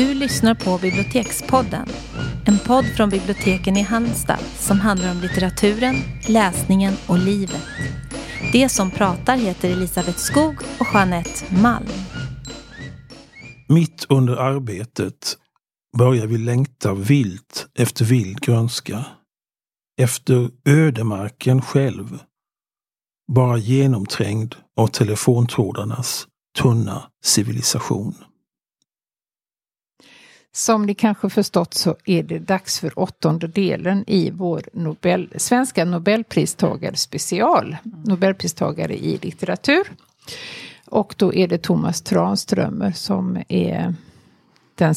Du lyssnar på Bibliotekspodden. En podd från biblioteken i Halmstad som handlar om litteraturen, läsningen och livet. Det som pratar heter Elisabeth Skog och Jeanette Malm. Mitt under arbetet börjar vi längta vilt efter vild grönska. Efter ödemarken själv. Bara genomträngd av telefontrådarnas tunna civilisation. Som ni kanske förstått så är det dags för åttonde delen i vår Nobel, svenska Nobelpristagare special. Nobelpristagare i litteratur. Och då är det Thomas Tranströmer som är den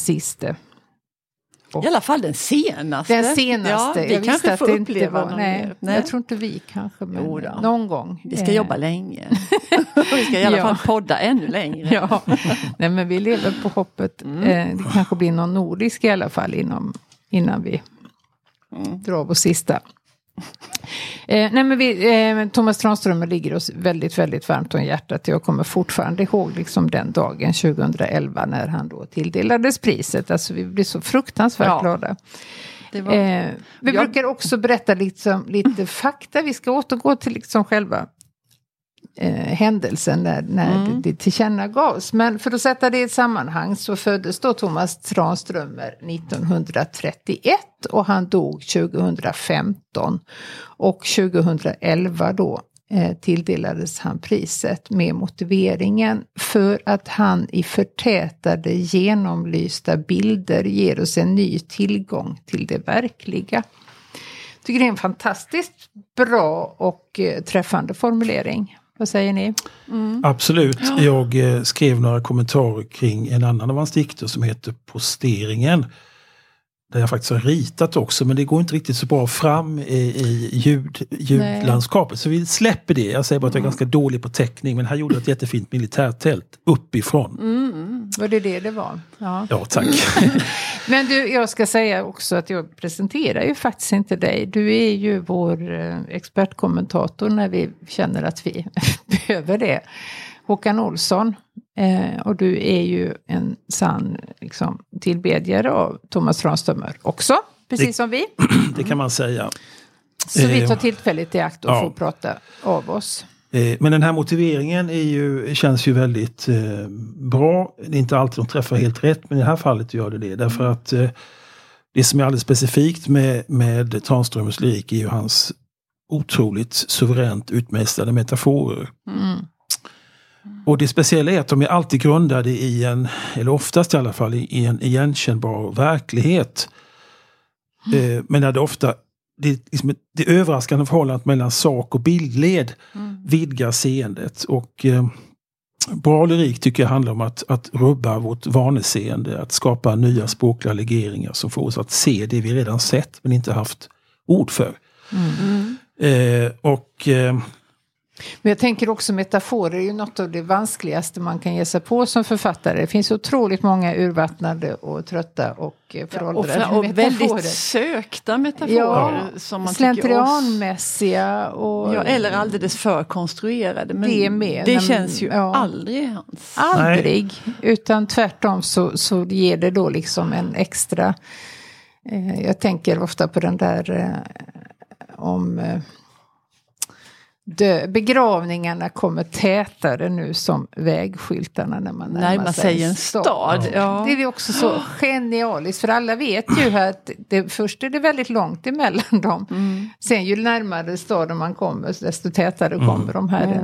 i alla fall den senaste. Den senaste. Ja, vi jag kanske får uppleva var, någon nej. Nej. Jag tror inte vi kanske, men någon gång. Vi ska Eh, jobba länge. vi ska i alla fall podda ännu längre. Ja, nej men vi lever på hoppet. Mm. Eh, det kanske blir någon nordisk i alla fall inom, innan vi Mm. drar vår sista. Eh, nej men vi, eh, Thomas Tranströmer ligger oss väldigt, väldigt varmt om hjärtat. Jag kommer fortfarande ihåg liksom den dagen 2011 när han då tilldelades priset. Alltså vi blir så fruktansvärt Ja. glada. Var, Eh, vi Jag- brukar också berätta liksom, lite fakta. Vi ska återgå till liksom själva eh, händelsen när, när Mm. det, det tillkännagavs. Men för att sätta det i ett sammanhang så föddes då Thomas Tranströmer 1931 och han dog 2015. Och 2011 då eh, tilldelades han priset med motiveringen för att han i förtätade genomlysta bilder ger oss en ny tillgång till det verkliga. Jag tycker det är en fantastiskt bra och eh, träffande formulering. Vad säger ni? Absolut. Jag eh, skrev några kommentarer kring en annan av hans dikter som heter Posteringen. Där jag faktiskt har ritat också men det går inte riktigt så bra fram i, i ljud, ljudlandskapet. Så vi släpper det. Jag säger bara att jag är ganska dålig på teckning men här gjorde jag ett jättefint militärtält uppifrån. Var det det det var? Ja. Ja, tack. Men du, jag ska säga också att jag presenterar ju faktiskt inte dig. Du är ju vår eh, expertkommentator när vi känner att vi behöver det. Håkan Olsson. Eh, och du är ju en sann liksom, tillbedjare av Thomas Tranströmer också. Precis Det- som vi. Det kan man säga. Så vi Eh, tar tillfället i akt och ja. får prata av oss. Eh, Men den här motiveringen ju, känns ju väldigt eh, bra. Det är inte alltid de träffar helt rätt men i det här fallet gör det det. Därför att eh, det som är alldeles specifikt med, med Tranströmers lyrik är ju hans otroligt suveränt utmästade metaforer. Och det speciella är att de är alltid grundade i en, eller oftast i alla fall, i en igenkännbar verklighet. Eh, men när det ofta, det, liksom det överraskande förhållandet mellan sak och bildled vidgar seendet. Och eh, bra lyrik tycker jag handlar om att, att rubba vårt vaneseende, att skapa nya språkliga legeringar som får oss att se det vi redan sett men inte haft ord för. Eh, och eh, Men jag tänker också metaforer är ju något av det vanskligaste man kan ge sig på som författare. Det finns otroligt många urvattnade och trötta och eh, och, föråldrade fra- och metaforer. väldigt sökta metaforer. Ja, som man tycker, "Åh, Slentrianmässiga och... Ja, eller alldeles för konstruerade. Men Det med, det men- känns ju ja. aldrig hans. Aldrig. Utan tvärtom så, så ger det då liksom en extra... Eh, jag tänker ofta på den där eh, om... Eh, dö, begravningarna kommer tätare nu som vägskyltarna när man närmar, Närmar sig en stad. Ja. Det är också så genialiskt för alla vet ju att det, först är det väldigt långt emellan dem. Mm. Sen ju närmare staden man kommer desto tätare kommer de här. eh,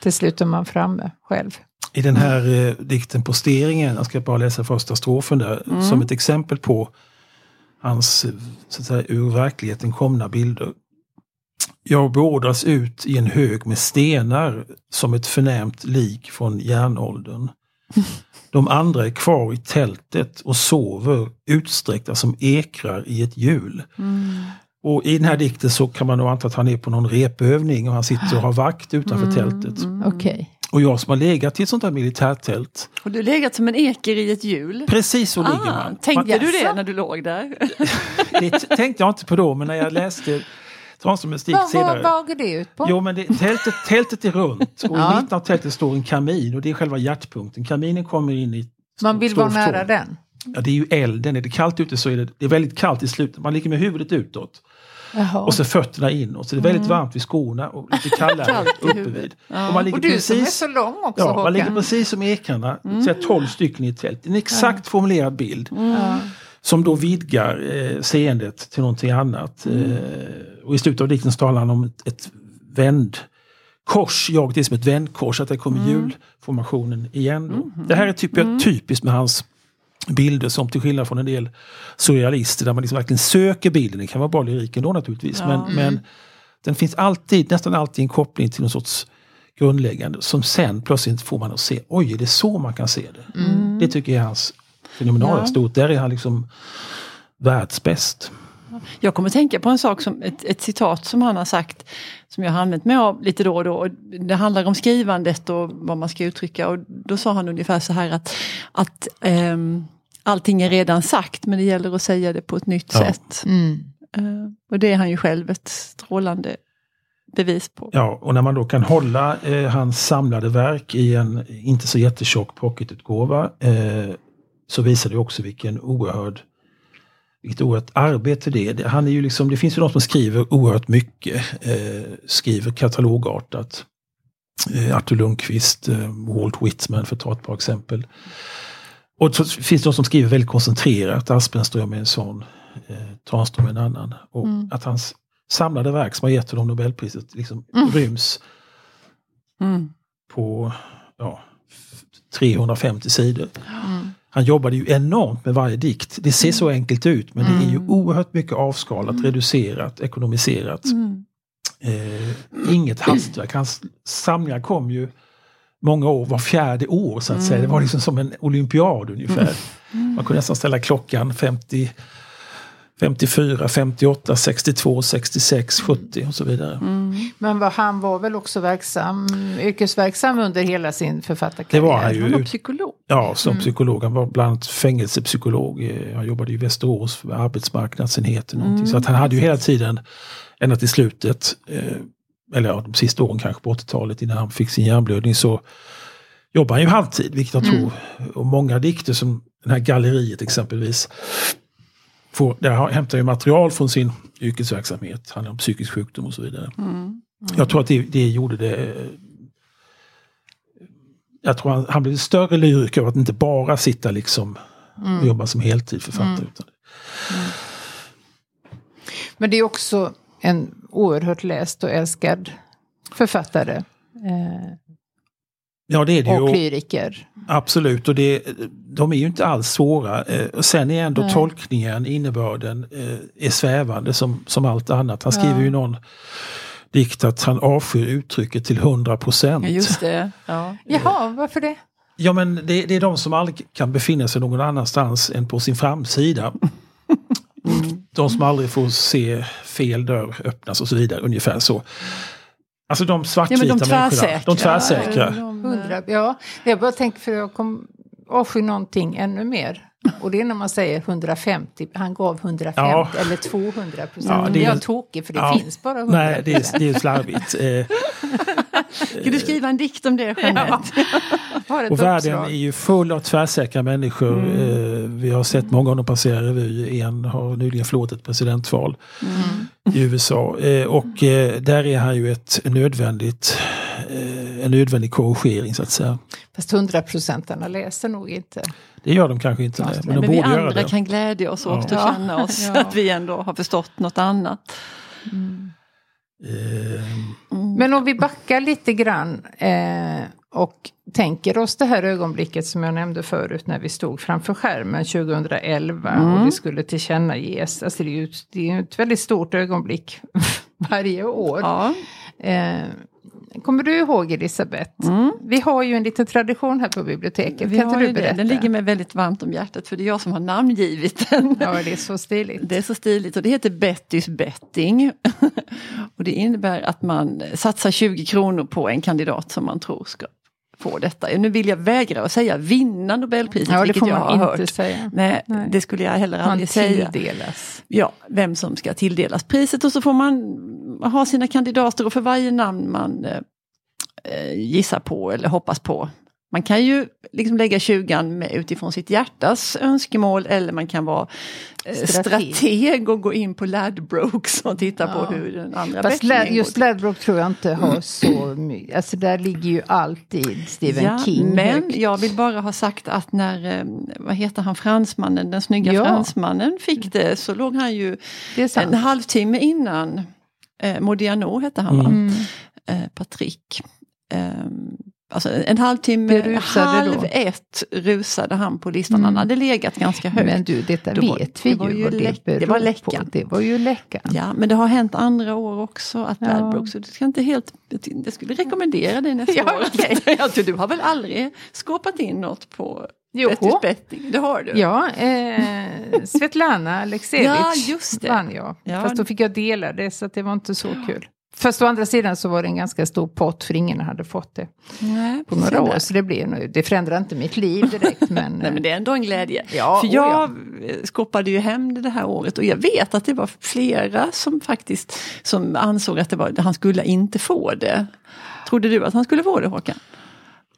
Till slut är man framme själv. I den här eh, dikten Posteringen, jag ska bara läsa första strofen där, som ett exempel på hans så att säga, ur verkligheten komna bilder. Jag beordras ut i en hög med stenar som ett förnämt lik från järnåldern. De andra är kvar i tältet och sover utsträckta som ekrar i ett hjul. Och i den här dikten så kan man nog anta att han är på någon repövning och han sitter och har vakt utanför tältet. Okej. Och jag som har legat i ett sånt här militärtält. Och du har legat som en eker i ett hjul. Precis så ligger Ah, man. tänkte man du det när du låg där? det tänkte jag inte på då, men när jag läste Dikt Vad, går det ut på? Jo men det, tältet, tältet är runt och Ja. i mitten av tältet står en kamin och det är själva hjärtpunkten. Kaminen kommer in i Man vill vara nära den. Ja, det är ju elden. Är det kallt ute så är det, det är väldigt kallt i slutet. Man ligger med huvudet utåt. Jaha. Och så fötterna inåt. Så det är väldigt varmt vid skorna och lite kallare Kallt i uppe huvudet. vid. Ja. Och man ligger Och du som är precis, så lång också ja, man ligger Håkan. precis som ekarna, mm. 12 stycken i ett tält. En exakt formulerad bild. Ja. Som då vidgar eh, seendet till någonting annat. Eh, och i slutet av dikten talar han om ett, ett vändkors, jaget är som ett vändkors, att det kommer hjulformationen igen. Då. Det här är typ, typiskt med hans bilder som till skillnad från en del surrealister där man liksom verkligen söker bilden. Det kan vara bra lyrik ändå naturligtvis. Ja. Men, men den finns alltid, nästan alltid en koppling till någon sorts grundläggande som sen plötsligt får man att se, oj är det så man kan se det? Det tycker jag är hans fenomenala Ja. stort. Där är han liksom världsbäst. Jag kommer tänka på en sak, som ett, ett citat som han har sagt som jag har använt mig av lite då och då. Och Det handlar om skrivandet och vad man ska uttrycka och då sa han ungefär så här att, att ehm, allting är redan sagt men det gäller att säga det på ett nytt Ja. sätt. Mm. Eh, och det är han ju själv ett strålande bevis på. Ja, och när man då kan hålla eh, hans samlade verk i en inte så jättetjock pocketutgåva eh, så visar det också vilken oerhörd vilket oerhört arbete det är. Han är ju liksom, det finns ju de som skriver oerhört mycket, eh, skriver katalogartat. Eh, Artur Lundqvist, eh, Walt Whitman för att ta ett par exempel. Och så finns det de som skriver väldigt koncentrerat, Aspenström är en sån, eh, Tranström är en annan. Och att hans samlade verk som har gett honom Nobelpriset liksom ryms Mm. på ja, f- 350 sidor. Han jobbade ju enormt med varje dikt. Det ser så enkelt ut men det är ju oerhört mycket avskalat, reducerat, ekonomiserat. Mm. Eh, inget hastverk. Hans samlingar kom ju många år, var fjärde år så att säga. Det var liksom som en olympiad ungefär. Man kunde nästan ställa klockan 50, 54, 58, 62, 66, 70 och så vidare. Men vad, han var väl också verksam, yrkesverksam under hela sin författarkarriär? Det var han ju. Han var psykolog. Ja, som psykolog. Han var bland annat fängelsepsykolog. Eh, Han jobbade i Västerås för arbetsmarknadsenheten. någonting. Så att han hade ju hela tiden, ända till slutet, eh, eller ja, de sista åren kanske på 80-talet innan han fick sin hjärnblödning så jobbade han ju halvtid, vilket jag tror, och många dikter som den här galleriet exempelvis, får, där hämtar ju material från sin yrkesverksamhet, handlar om psykisk sjukdom och så vidare. Jag tror att det, det gjorde det eh, jag tror han, han blev större lyriker av att inte bara sitta liksom och jobba som heltidsförfattare. Utan, Men det är också en oerhört läst och älskad författare. Eh, ja det är det ju. och och- lyriker. Absolut, och det, de är ju inte alls svåra. Eh, och sen är ändå Nej. tolkningen, innebörden, eh, är svävande som, som allt annat. Han skriver Ja. ju någon dikt att han avskyr uttrycket till 100 procent. Ja, just det. Ja. Jaha, varför det? Ja men det, det är de som aldrig kan befinna sig någon annanstans än på sin framsida. De som aldrig får se fel dörr öppnas och så vidare, ungefär så. Alltså de Ja, svartvita men de människorna. De tvärsäkra. Hundra, ja, jag bara tänker för jag kom avsky någonting ännu mer. Och det är när man säger 150, han gav 150 Ja. eller 200 procent. Ja, det är är- jag tokig för det Ja. finns bara 100 Nej, det är, det är slarvigt. Eh, Ska du skriva en dikt om det Jeanette? Ett och världen är ju full av tvärsäkra människor. Eh, vi har sett många av dem passera revy. En har nyligen förlorat ett presidentval i USA. Eh, och där är han ju ett nödvändigt, eh, en nödvändig korrigering så att säga. Fast 100 procentarna läser nog inte. Det gör de kanske inte, nej, men de Men vi borde göra andra det. kan glädja oss åt Ja. och känna oss Ja. att vi ändå har förstått något annat. Eh, Men om vi backar lite grann eh, och tänker oss det här ögonblicket som jag nämnde förut när vi stod framför skärmen 2011 och det skulle tillkännages. Alltså det är ju det är ett väldigt stort ögonblick varje år. Ja. Eh, kommer du ihåg Elisabeth? Vi har ju en liten tradition här på biblioteket. Vi kan inte du det. berätta? Den ligger mig väldigt varmt om hjärtat för det är jag som har namngivit den. Ja, det är så stiligt. Det är så stiligt och det heter Bettys betting. och det innebär att man satsar 20 kronor på en kandidat som man tror ska få detta. Nu vill jag vägra att säga vinna Nobelpriset, Ja, det vilket jag har hört. säga. Nej, Nej. det skulle jag heller Man aldrig säga. tilldelas. Ja, vem som ska tilldelas priset och så får man ha sina kandidater och för varje namn man eh, eh, gissar på eller hoppas på Man kan ju liksom lägga 20 med, utifrån sitt hjärtas önskemål eller man kan vara eh, Strateg. strateg och gå in på Ladbrokes och titta Ja. på hur den andra Fast Lad, just. Ladbrokes tror jag inte har så mycket. Alltså där ligger ju alltid Stephen Ja, King men högt. jag vill bara ha sagt att när, eh, vad heter han, fransmannen, den snygga Ja. fransmannen fick det så låg han ju en halvtimme innan, eh, Modiano hette han va? Mm. eh, Patrick. Ehm, alltså en halvtimme, rusade halv då. ett rusade han på listan. Han Mm. hade legat ganska högt. Men du, detta Det var- vet vi det var ju vad läck- det det var beror på. läckan. Det var ju läckan. Ja, men det har hänt andra år också att Ja. Ladbrokes, så du ska inte helt, jag skulle rekommendera dig nästa Ja, år. okej. Alltså, du har väl aldrig skåpat in något på. Bettis betting? Det har du? Ja, eh, Svetlana Aleksejevitj Ja, just det. vann jag. Ja. Fast då fick jag dela det så att det var inte så kul. Fast å andra sidan så var det en ganska stor pott för ingen hade fått det Nej, på några år. Så det, blir, det förändrar inte mitt liv direkt. Men, Nej men det är ändå en glädje. Ja, För oh jag eh, skåpade ju hem det det här året och jag vet att det var flera som faktiskt som ansåg att det var, han skulle inte få det. Trodde du att han skulle få det Håkan?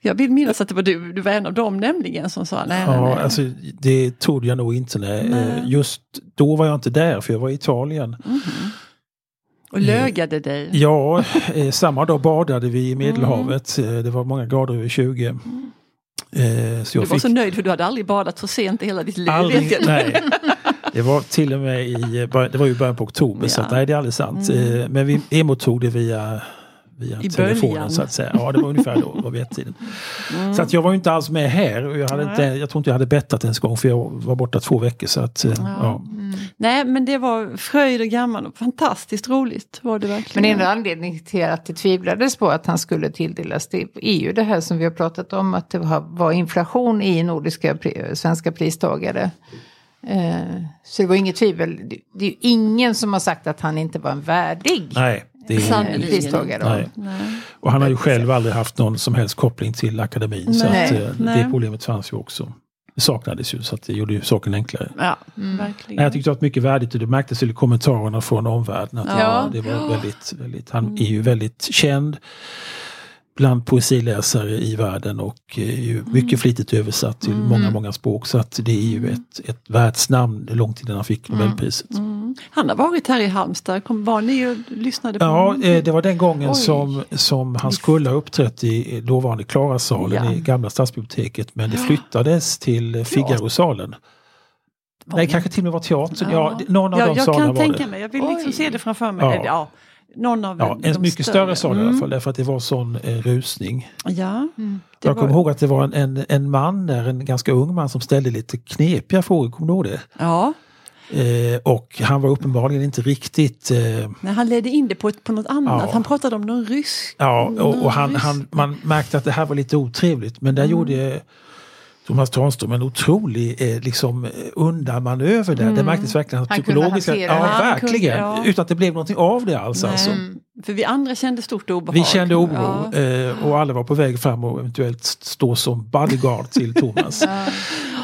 Jag vill minnas att det var du, du var en av dem nämligen som sa nej, nej, Ja, nej. alltså, det trodde jag nog inte. Nej. Nej. Eh, Just då var jag inte där för jag var i Italien. Och lögade dig. Ja, eh, samma dag badade vi i Medelhavet. Eh, Det var många grader över 20. Eh, så Du var fick så nöjd för du hade aldrig badat så sent i hela ditt liv. aldrig, nej. Det var till och med i, det var ju början på oktober så Ja. att, nej det är aldrig sant. Eh, Men vi emottog det via via I telefonen så att säga. Ja, det var ungefär då, var vid ett-tiden. Så att jag var ju inte alls med här. Och jag, hade inte, jag tror inte jag hade bettat ens gång för jag var borta två veckor. Så att, eh, ja. Nej men det var fröjd och gammal och fantastiskt roligt var det verkligen. Men en anledning till att det tvivlades på att han skulle tilldelas det är ju det här som vi har pratat om att det var, var inflation i nordiska svenska pristagare. Eh, så det var inget tvivel. Det, det är ju ingen som har sagt att han inte var en värdig Nej, det är, pristagare. Nej. Nej. Och han har ju själv aldrig haft någon som helst koppling till akademin. så Nej, att, eh, nej. det problemet fanns ju också. Det saknades ju så att det gjorde ju saken enklare. Ja, Mm. verkligen. Nej, jag tyckte det var mycket värdigt och det märktes i kommentarerna från omvärlden. Att Ja. det var väldigt, väldigt, han är ju väldigt känd bland poesiläsare i världen och är ju mycket flitigt översatt till många, många språk. Så att det är ju ett, ett världsnamn långt innan han fick Nobelpriset. Mm. Han har varit här i Halmstad, Kom, var ni och lyssnade på Ja, honom? eh, det var den gången Oj. som, som han skulle ha uppträtt i dåvarande Klarasalen Ja. i gamla stadsbiblioteket men det flyttades till Figarosalen. Var Nej, det? kanske till och med var teatern. Ja. Ja. någon av ja, de jag salarna kan var tänka det. mig, jag vill liksom Oj. se det framför mig. Ja. Ja. Någon av Ja, en mycket större sal i alla Mm. fall därför att det var sån eh, rusning. Ja, Mm. jag var- kommer ihåg att det var en, en, en man där, en ganska ung man som ställde lite knepiga frågor, kommer du ihåg det? Ja, Eh, och han var uppenbarligen inte riktigt eh, men han ledde in det på, ett, på något annat. Ja. Han pratade om någon rysk. Ja, och, och han, Mm, han, man märkte att det här var lite otrevligt. Men där gjorde Thomas Tranström en otrolig eh, liksom, eh, undanmanöver där. Det märktes verkligen att Han kunde psykologiska... Ja, verkligen. kunde, ja. Utan att det blev någonting av det alls. Nej. Alltså. För vi andra kände stort obehag. Vi kände oro Ja. eh, och alla var på väg fram och eventuellt stå som bodyguard till Thomas.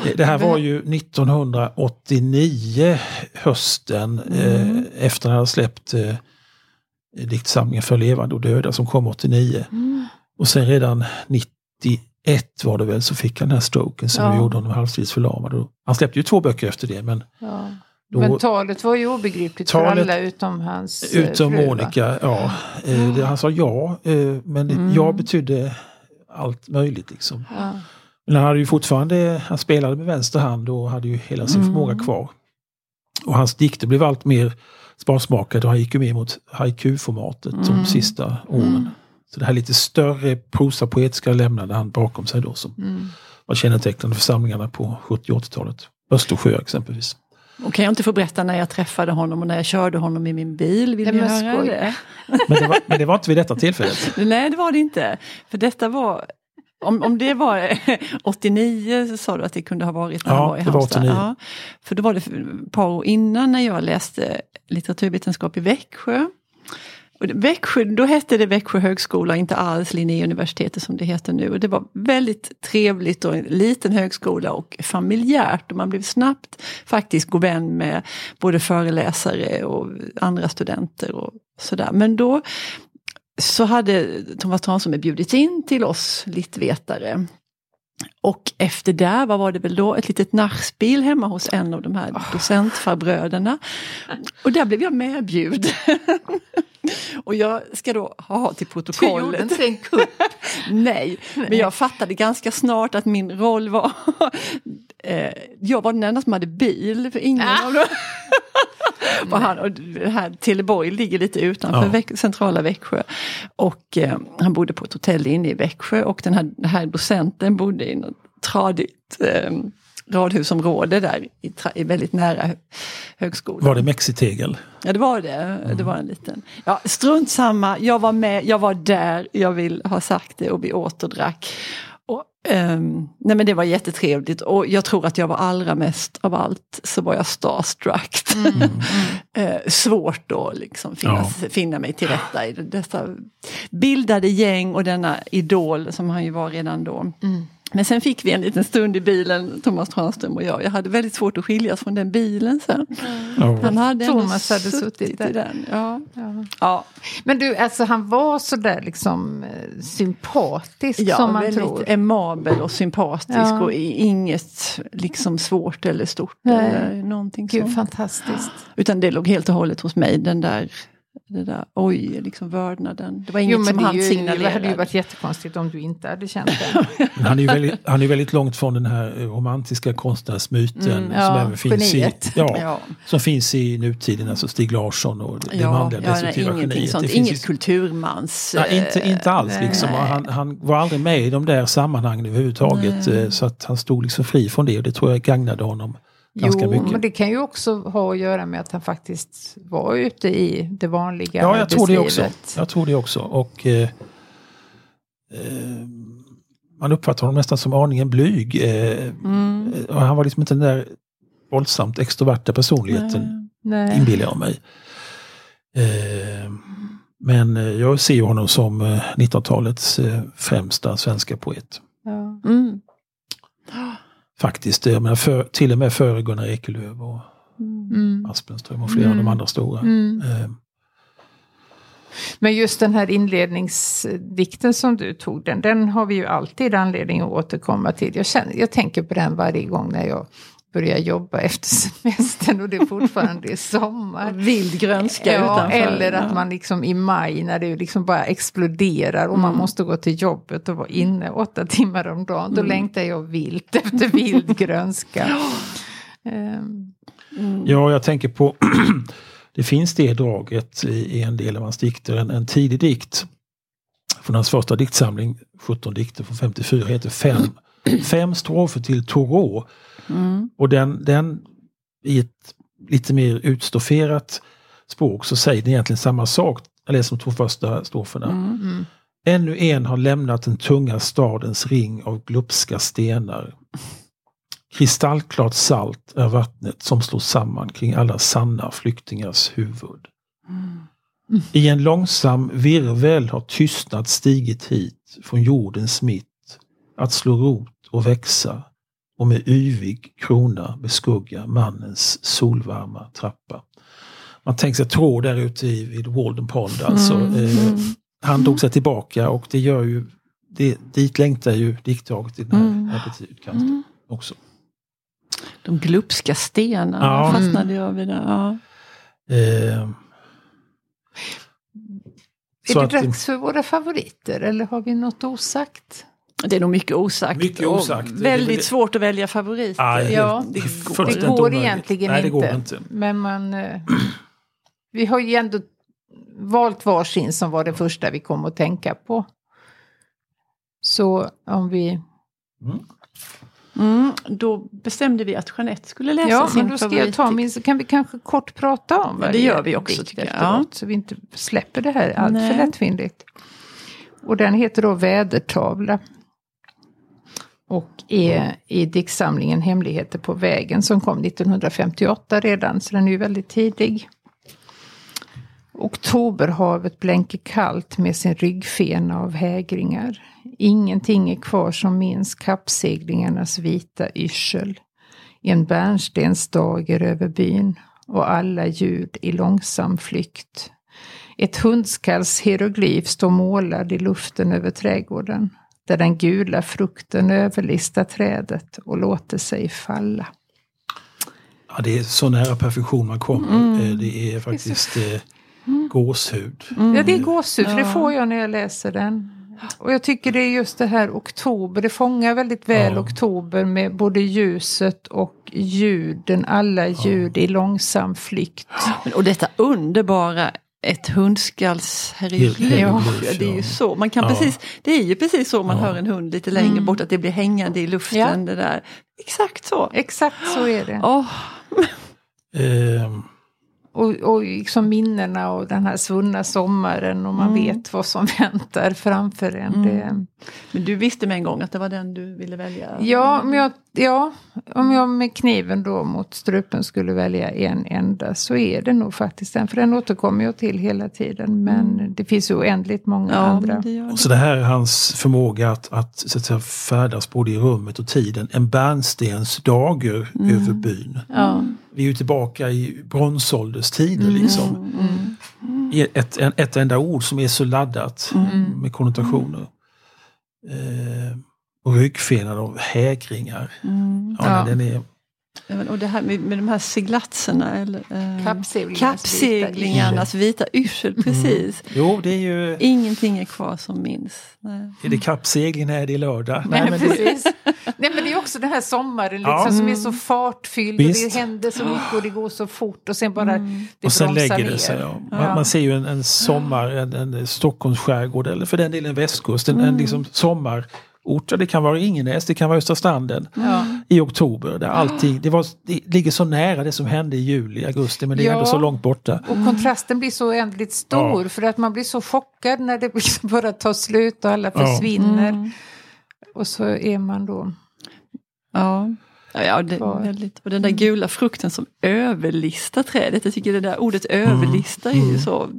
Eh, Det här var ju 1989 hösten eh, efter han hade släppt eh, diktsamlingen för levande och döda som kom 89. Och sen redan 91 var det väl så fick han den här stroken som Ja. gjorde honom halvtidsförlamad. Och Han släppte ju två böcker efter det men Ja. Då- Men talet var ju obegripligt Talet- för alla utom hans eh, utom fru? Monica, ja. Eh, det, han sa ja eh, men Mm. ja betydde allt möjligt liksom. Ja. Men han hade ju fortfarande, han spelade med vänster hand och hade ju hela sin Mm. förmåga kvar. Och hans dikter blev allt mer sparsmakade och han gick ju mer mot haiku-formatet de Mm. sista åren. Så det här lite större prosapoetiska lämnade han bakom sig då som Mm. var kännetecknande för samlingarna på 70 och 80-talet. Östersjö exempelvis. Och kan jag inte få berätta när jag träffade honom och när jag körde honom i min bil? Vill Nej, ni höra skoj. det? Men det, var, men det var inte vid detta tillfället. Nej, det var det inte. För detta var om, om det var 89 så sa du att det kunde ha varit när Ja, var i det var Halmstad. 89. Ja, för då var det ett par år innan när jag läste litteraturvetenskap i Växjö. Växjö, då hette det Växjö högskola, inte alls Linnéuniversitetet som det heter nu. Och det var väldigt trevligt och en liten högskola och familjärt. Och man blev snabbt faktiskt god vän med både föreläsare och andra studenter och sådär. Men då så hade Thomas Hansson bjudits in till oss littvetare och efter det, vad var det väl då, ett litet nachspiel hemma hos en av de här docentfarbröderna. Och där blev jag medbjuden. och jag ska då ha till protokollet. Du gjorde inte en kupp? Nej, men jag fattade ganska snart att min roll var... eh, jag var den enda som hade bil, för ingen Ah. av dem... och han, och här Teleborg ligger lite utanför Ja. Väx- centrala Växjö. Och eh, han bodde på ett hotell inne i Växjö och den här, den här docenten bodde i något tradigt eh, radhusområde där, i, i väldigt nära hö- högskolan. Var det mexitegel? Ja det var det. Det var en liten. Ja, strunt samma, jag var med, jag var där, jag vill ha sagt det och vi återdrack. Och, ehm, nej men det var jättetrevligt och jag tror att jag var allra mest av allt så var jag starstruck. eh, svårt att liksom finna, finna mig till rätta i dessa bildade gäng och denna idol som han ju var redan då. Men sen fick vi en liten stund i bilen, Thomas Tranström och jag. Jag hade väldigt svårt att skiljas från den bilen sen. Ja. Han hade Thomas hade suttit där. i den. Ja. Ja. Ja, Men du, alltså han var sådär liksom eh, sympatisk ja som man väldigt tror. emabel och sympatisk Ja. och i- inget liksom svårt eller stort Nej. eller någonting Gud, sånt. fantastiskt. Utan det låg helt och hållet hos mig, den där, det där oj, liksom vördnaden. Det var inget Jo, men som det, han ju, det signalerade. hade ju varit jättekonstigt om du inte hade känt det. Men Han är ju väldigt, han är väldigt långt från den här romantiska konstnärsmyten Mm, som ja, även finns i, geniet. ja, Ja. som finns i nutiden, alltså Stig Larsson och det Ja, manliga ja, nej, destruktiva ingenting geniet. sånt. Det finns Inget ju- kulturmans... Nej, inte, inte alls nej. liksom. Han, han var aldrig med i de där sammanhangen överhuvudtaget. eh, Så att han stod liksom fri från det och det tror jag gagnade honom ganska jo, mycket. men det kan ju också ha att göra med att han faktiskt var ute i det vanliga Ja, jag tror det också. Jag tror det också. Och eh, eh, Man uppfattar honom nästan som aningen blyg. Eh, Mm. eh, han var liksom inte den där våldsamt extroverta personligheten, Nej. inbillar jag mig. Eh, men eh, jag ser honom som eh, 1900-talets eh, främsta svenska poet. Ja. Mm. Faktiskt, jag menar, för, till och med före Gunnar Ekelöf och Mm. Aspenström och flera av de andra stora. Mm. Eh, Men just den här inledningsdikten som du tog, den, den har vi ju alltid anledning att återkomma till. Jag, känner, jag tänker på den varje gång när jag börjar jobba efter semestern och det fortfarande är sommar. Vild grönska Ja, utanför. eller att Ja. man liksom i maj när det liksom bara exploderar och man måste gå till jobbet och vara inne åtta timmar om dagen. Då längtar jag vilt efter vild grönska. Ehm, Ja, jag tänker på Det finns det draget i, i en del av hans dikter, en, en tidig dikt från hans första diktsamling, 17 dikter från 54, heter Fem, fem strofer till Thoreau. Och den, den i ett lite mer utstofferat språk så säger den egentligen samma sak. Jag läser de två första stroferna. mm. Ännu en har lämnat den tunga stadens ring av glupska stenar. Kristallklart salt är vattnet som slår samman kring alla sanna flyktingars huvud. I en långsam virvel har tystnad stigit hit från jordens mitt att slå rot och växa och med yvig krona beskugga mannens solvarma trappa. Man tänker sig Tråd där ute i, vid Walden Pond alltså. Eh, han drog sig tillbaka och det gör ju, det, dit längtar ju diktdraget i den här, Mm. här utkanten också. De glupska stenarna Ja. fastnade jag vid. Där. Ja. Eh, Är det dags för våra favoriter eller har vi något osagt? Det är nog mycket osagt. Mycket osagt. Det är Väldigt väl- svårt att välja favoriter. Ja, det- Ja, det Det fullständigt går omöjligt. egentligen Nej, det inte. går inte. Men man... eh, vi har ju ändå valt varsin som var det första vi kom att tänka på. Så om vi... Mm, då bestämde vi att Jeanette skulle läsa Ja, sin men då ska jag ta min... Så kan vi kanske kort prata om Ja, det gör vi också, dikt tycker jag. efteråt, Så vi inte släpper det här allt för Nej. lättvindigt. Och den heter då Vädertavla. Och är i diktsamlingen Hemligheter på vägen som kom 1958 redan, så den är ju väldigt tidig. Oktoberhavet blänker kallt med sin ryggfena av hägringar. Ingenting är kvar som minns kappseglingarnas vita yrsel. En bärnstensdager över byn och alla ljud i långsam flykt. Ett hundskalls hieroglyf står målad i luften över trädgården. Där den gula frukten överlistar trädet och låter sig falla. Ja, det är så nära perfektion man kommer. Eh, Det är faktiskt eh, gåshud. Ja, det är gåshud, för det Ja. får jag när jag läser den. Och jag tycker det är just det här oktober, det fångar väldigt väl Ja. oktober med både ljuset och ljuden, alla ljud i långsam flykt. Men- Och detta underbara ett hundskalls Ja, det är ju så. Man kan Ja. precis, det är ju precis så man Ja. hör en hund lite längre bort, att det blir hängande i luften. Ja. Det där. Exakt så. Exakt så är det. Åh, Eh, Och, och liksom minnena och den här svunna sommaren och man Mm. vet vad som väntar framför en. Mm. Det, men du visste med en gång att det var den du ville välja? ja, om jag, ja, om jag med kniven då mot strupen skulle välja en enda så är det nog faktiskt den. För den återkommer jag till hela tiden. Men det finns ju oändligt många Ja, andra. det det. så det här är hans förmåga att, att, så att säga, färdas både i rummet och tiden. En bärnstensdager över byn. Ja. Vi är ju tillbaka i bronsålderstider liksom. Mm. I Ett, en, ett enda ord som är så laddat Mm. med konnotationer. Eh, och ryggfenan och hägringar. Mm. Ja, Ja. nej, Den är, Och det här med, med de här seglatserna, eller, eh, Kappseglingarnas kappseglingarnas vita yrsel, precis. jo, det är ju... Ingenting är kvar som minns. Nej. Är det kappseglingen? Är det lördag? Nej, men det, precis. Nej men det är också den här sommaren liksom, Ja. som är så fartfylld och Visst. det händer så mycket och det går så fort och sen bara det och sen lägger ner. det sig. Ja. Man, Ja. man ser ju en, en sommar, en, en Stockholms skärgård eller för den delen västkust. En, Mm. en liksom sommarort. Ja, Det kan vara Ingenäs, det kan vara Östra stranden. Ja. i oktober. Där allting, det, var, det ligger så nära det som hände i juli, augusti men det är Ja. ändå så långt borta. Och kontrasten blir så oändligt stor Ja. för att man blir så chockad när det liksom bara tar slut och alla Ja. försvinner. Mm. Och så är man då... Ja. Ja, det väldigt. Och den där gula frukten som överlistar trädet. Jag tycker det där ordet överlista är ju så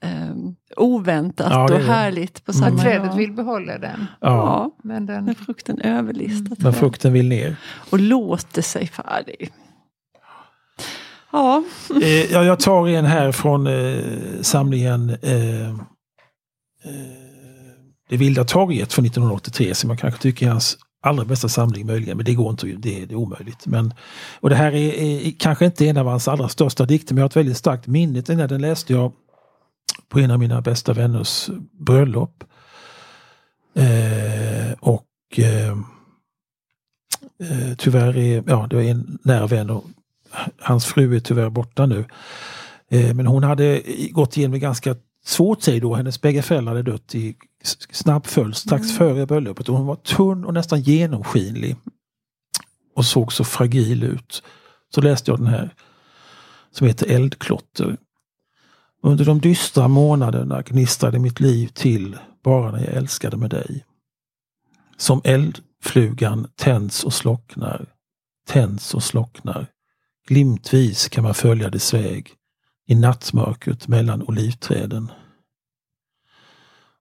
ehm, oväntat Ja, och härligt på samma trädet vill behålla den. Ja. Ja, Men den när frukten överlistar Men frukten vill ner. Och låter sig färdig. Ja, Eh, ja, jag tar en här från eh, samlingen eh, eh, Det vilda torget från 1983 som jag kanske tycker är hans allra bästa samling möjligen, men det går inte, det, det är omöjligt. Men, och det här är, är kanske inte en av hans allra största dikter, men jag har ett väldigt starkt minne. Den, den läste jag på en av mina bästa vänners bröllop. Eh, och eh, eh, tyvärr är, ja det var en nära vän och hans fru är tyvärr borta nu. Eh, men hon hade gått igenom en ganska svår tid då. Hennes bägge föräldrar hade dött i snabb följd strax före bröllopet. Och hon var tunn och nästan genomskinlig. Och såg så fragil ut. Så läste jag den här som heter Eldklotter. Under de dystra månaderna gnistrade mitt liv till bara när jag älskade med dig. Som eldflugan tänds och slocknar, tänds och slocknar. Glimtvis kan man följa dess väg i nattmörkret mellan olivträden.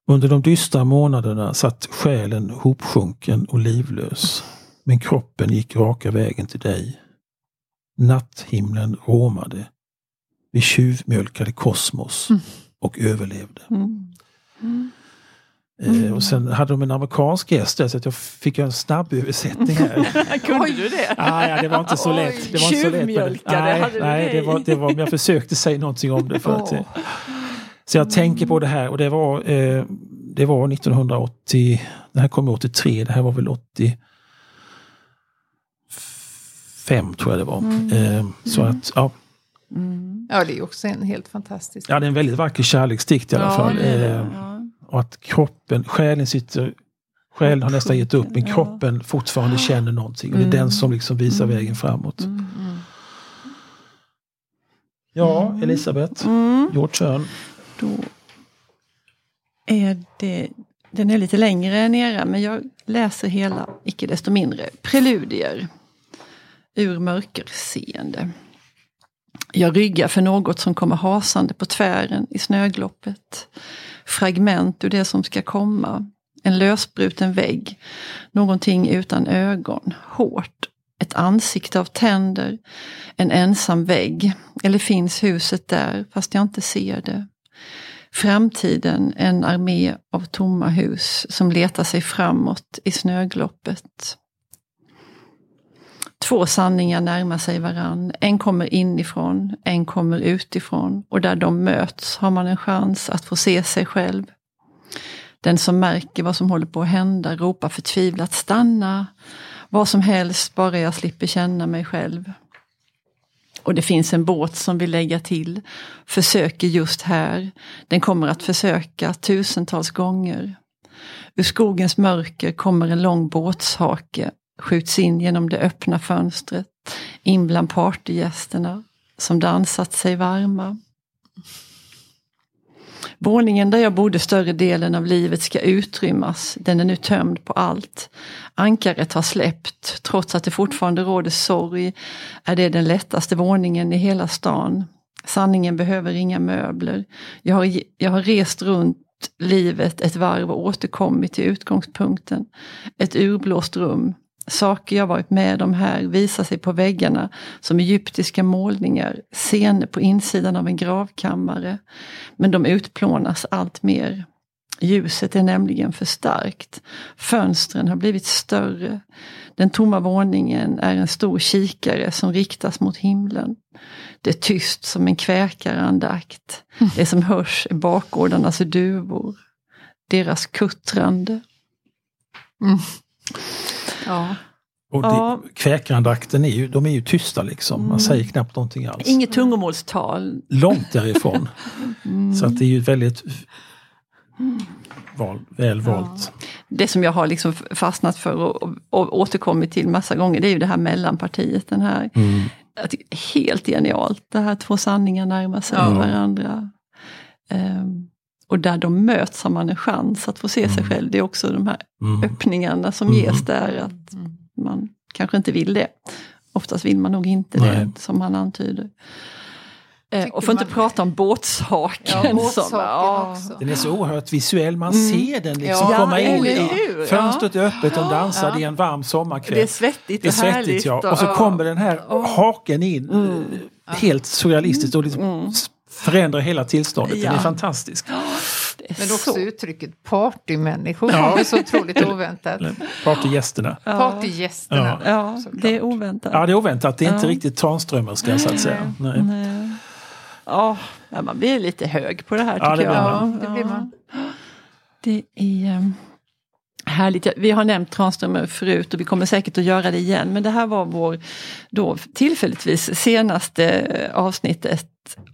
Under de dystra månaderna satt själen hopsjunken och livlös, men kroppen gick raka vägen till dig. Natthimlen råmade. Vi tjuvmjölkade kosmos och överlevde. mm. Eh, och sen hade de en amerikansk gäst där så att jag fick en snabb översättning här. kunde du det? Ah, ja, det var inte så lätt. Det var inte så lätt nej, hade nej, det var, det var, men jag försökte säga någonting om det. För att, eh, så jag tänker på det här och det var, eh, det var 1980, det här kom 83, det här var väl 85 tror jag det var. Eh, så att, ja, Mm. Ja, det är också en helt fantastisk... ja, det är en väldigt vacker kärleksdikt i alla Ja, fall. det. Eh, Ja. Och att kroppen, själen sitter Själen har nästan gett upp men kroppen fortfarande känner någonting. Och det är den som liksom visar vägen framåt. Mm, mm. Ja, Elisabeth, Mm. your turn. Då är det, den är lite längre än era men jag läser hela, icke desto mindre, Preludier ur mörkerseende. Jag ryggar för något som kommer hasande på tvären i snögloppet. Fragment ur det som ska komma. En lösbruten vägg. Någonting utan ögon. Hårt. Ett ansikte av tänder. En ensam vägg. Eller finns huset där fast jag inte ser det. Framtiden en armé av tomma hus som letar sig framåt i snögloppet. Två sanningar närmar sig varann. En kommer inifrån, en kommer utifrån. Och där de möts har man en chans att få se sig själv. Den som märker vad som håller på att hända ropar förtvivlat stanna. Vad som helst, bara jag slipper känna mig själv. Och det finns en båt som vill lägga till, försöker just här. Den kommer att försöka tusentals gånger. Ur skogens mörker kommer en lång båtshake, skjuts in genom det öppna fönstret, in bland partygästerna som dansat sig varma. Våningen där jag bodde större delen av livet ska utrymmas. Den är nu tömd på allt. Ankaret har släppt. Trots att det fortfarande råder sorg är det den lättaste våningen i hela stan. Sanningen behöver inga möbler. Jag har, jag har rest runt livet ett varv och återkommit till utgångspunkten. Ett urblåst rum. Saker jag varit med om här visar sig på väggarna som egyptiska målningar, scener på insidan av en gravkammare. Men de utplånas allt mer. Ljuset är nämligen för starkt. Fönstren har blivit större. Den tomma våningen är en stor kikare som riktas mot himlen. Det är tyst som en kväkarandakt. Det som hörs är bakgårdarnas duvor. Deras kuttrande. Mm. Ja. Och Ja. kväkarandakten är ju, de är ju tysta liksom. Man säger knappt någonting alls. Inget tungomålstal. Långt därifrån. Så att det är ju väldigt val, väl valt. det som jag har liksom fastnat för och, och, och återkommit till massa gånger, det är ju det här mellanpartiet. Den här, Mm. helt genialt, det här två sanningar närmar sig Ja. varandra. Ehm, och där de möts har man en chans att få se sig själv. Det är också de här Mm. öppningarna som Mm. ges där, att man kanske inte vill det. Oftast vill man nog inte Nej. det, som han antyder. Eh, Tycker och man- inte prata om båtshaken. Ja, som, båtsaken ja, också. Den är så oerhört visuell, man Mm. ser den liksom Ja, komma in. hur? Fönstret är öppet, de dansar, Ja. det är en varm det är sommarkväll. svettigt Det är och svettigt härligt. ja. Och så kommer den här haken in. Mm. Helt surrealistiskt och liksom förändrar hela tillståndet. Den Ja. är fantastisk. Det är Men så- också uttrycket partymänniskor Ja. kommer så otroligt oväntat. Partygästerna. Partygästerna. Ja, det är oväntat. Ja, det är oväntat. Det är inte Ja. riktigt Tranströmerska så att säga. Nej. Nej. Ja, ja, man blir lite hög på det här Ja, tycker det blir jag. man. Ja, det blir man. Det är um, härligt. Vi har nämnt Tranströmer förut och vi kommer säkert att göra det igen. Men det här var vår då tillfälligtvis senaste eh, avsnittet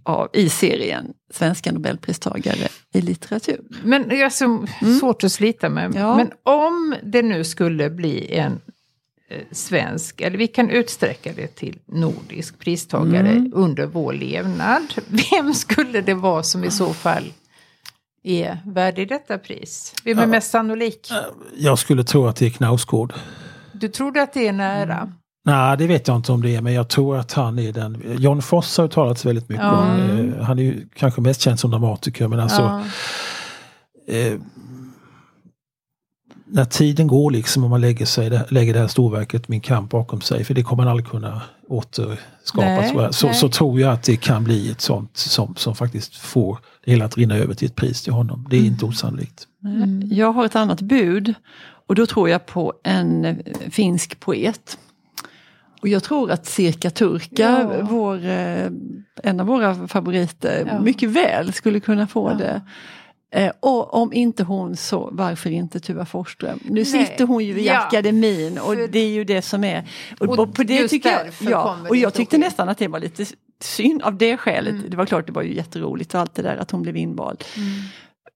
av, i serien Svenska Nobelpristagare i litteratur. Men jag är så svårt att slita med. Mm. Ja. Men om det nu skulle bli en eh, svensk, eller vi kan utsträcka det till nordisk pristagare Mm. under vår levnad. Vem skulle det vara som i så fall är värdig detta pris? Vem är Ja. mest sannolik? Jag skulle tro att det är Knausgård. Du trodde att det är nära? Mm. Nej, det vet jag inte om det är, men jag tror att han är den. John Foss har talats väldigt mycket Ja. om. Eh, Han är ju kanske mest känd som dramatiker, men alltså Ja. eh, när tiden går liksom och man lägger, sig, lägger det här storverket Min kamp bakom sig, för det kommer man aldrig kunna återskapa, Nej. Så, nej. så tror jag att det kan bli ett sånt som, som faktiskt får det hela att rinna över till ett pris till honom. Det är inte osannolikt. Mm. Jag har ett annat bud och då tror jag på en eh, finsk poet. Och jag tror att Cirka Turka, Ja. vår, eh, en av våra favoriter, Ja. mycket väl skulle kunna få Ja. det. Eh, och om inte hon så varför inte Tuva Forsström? Nu Nej. sitter hon ju i Ja. akademin och För- det är ju det som är... Och, Och och på det tycker jag, ja, och jag tyckte nästan att det var lite synd av det skälet. Mm. Det var klart det var ju jätteroligt och allt det där att hon blev invald.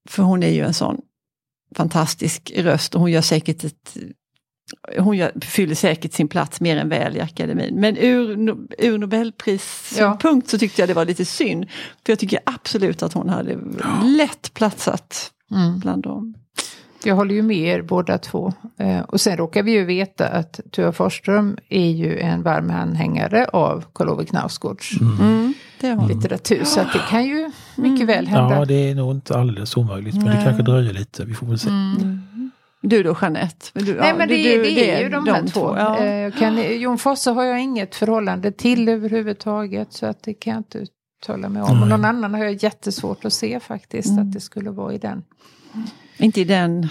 För hon är ju en sån fantastisk röst och hon gör säkert ett hon gör, fyller säkert sin plats mer än väl i akademin. Men ur, ur Nobelprissynpunkt så tyckte jag det var lite synd. För jag tycker absolut att hon hade lätt platsat Mm. bland dem. Jag håller ju med er båda två. Eh, och sen råkar vi ju veta att Tuva Forsström är ju en varm anhängare av Karl Ove Knausgårds Mm, det hon. litteratur. Så att det kan ju mycket väl hända. Ja, det är nog inte alldeles omöjligt, men det Nej. kanske dröjer lite. Vi får väl se. Du då Jeanette? Du, Nej ja, men det, du- är- det är ju de, här två. Ja. Eh, Kan, Jon Fosse har jag inget förhållande till överhuvudtaget så att det kan jag inte uttala mig om. Och någon annan har jag jättesvårt att se faktiskt, att det skulle vara i den. Inte i den,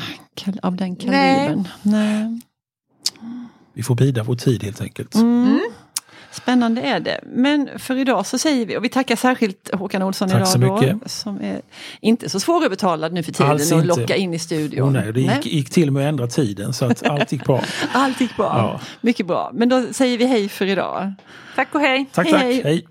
av den kalibern. Nej. Vi får bida vår tid helt enkelt. Mm. Spännande är det. Men för idag så säger vi, och vi tackar särskilt Håkan Olsson Tack idag så då, mycket. som är inte så svårövertalad nu för tiden Alls och inte. locka in i studion. Oh, nej, det gick, gick till med att ändra tiden så att allt gick bra. Allt gick bra. Ja. Mycket bra. Men då säger vi hej för idag. Tack och hej! Tack, Hej, tack. hej. hej.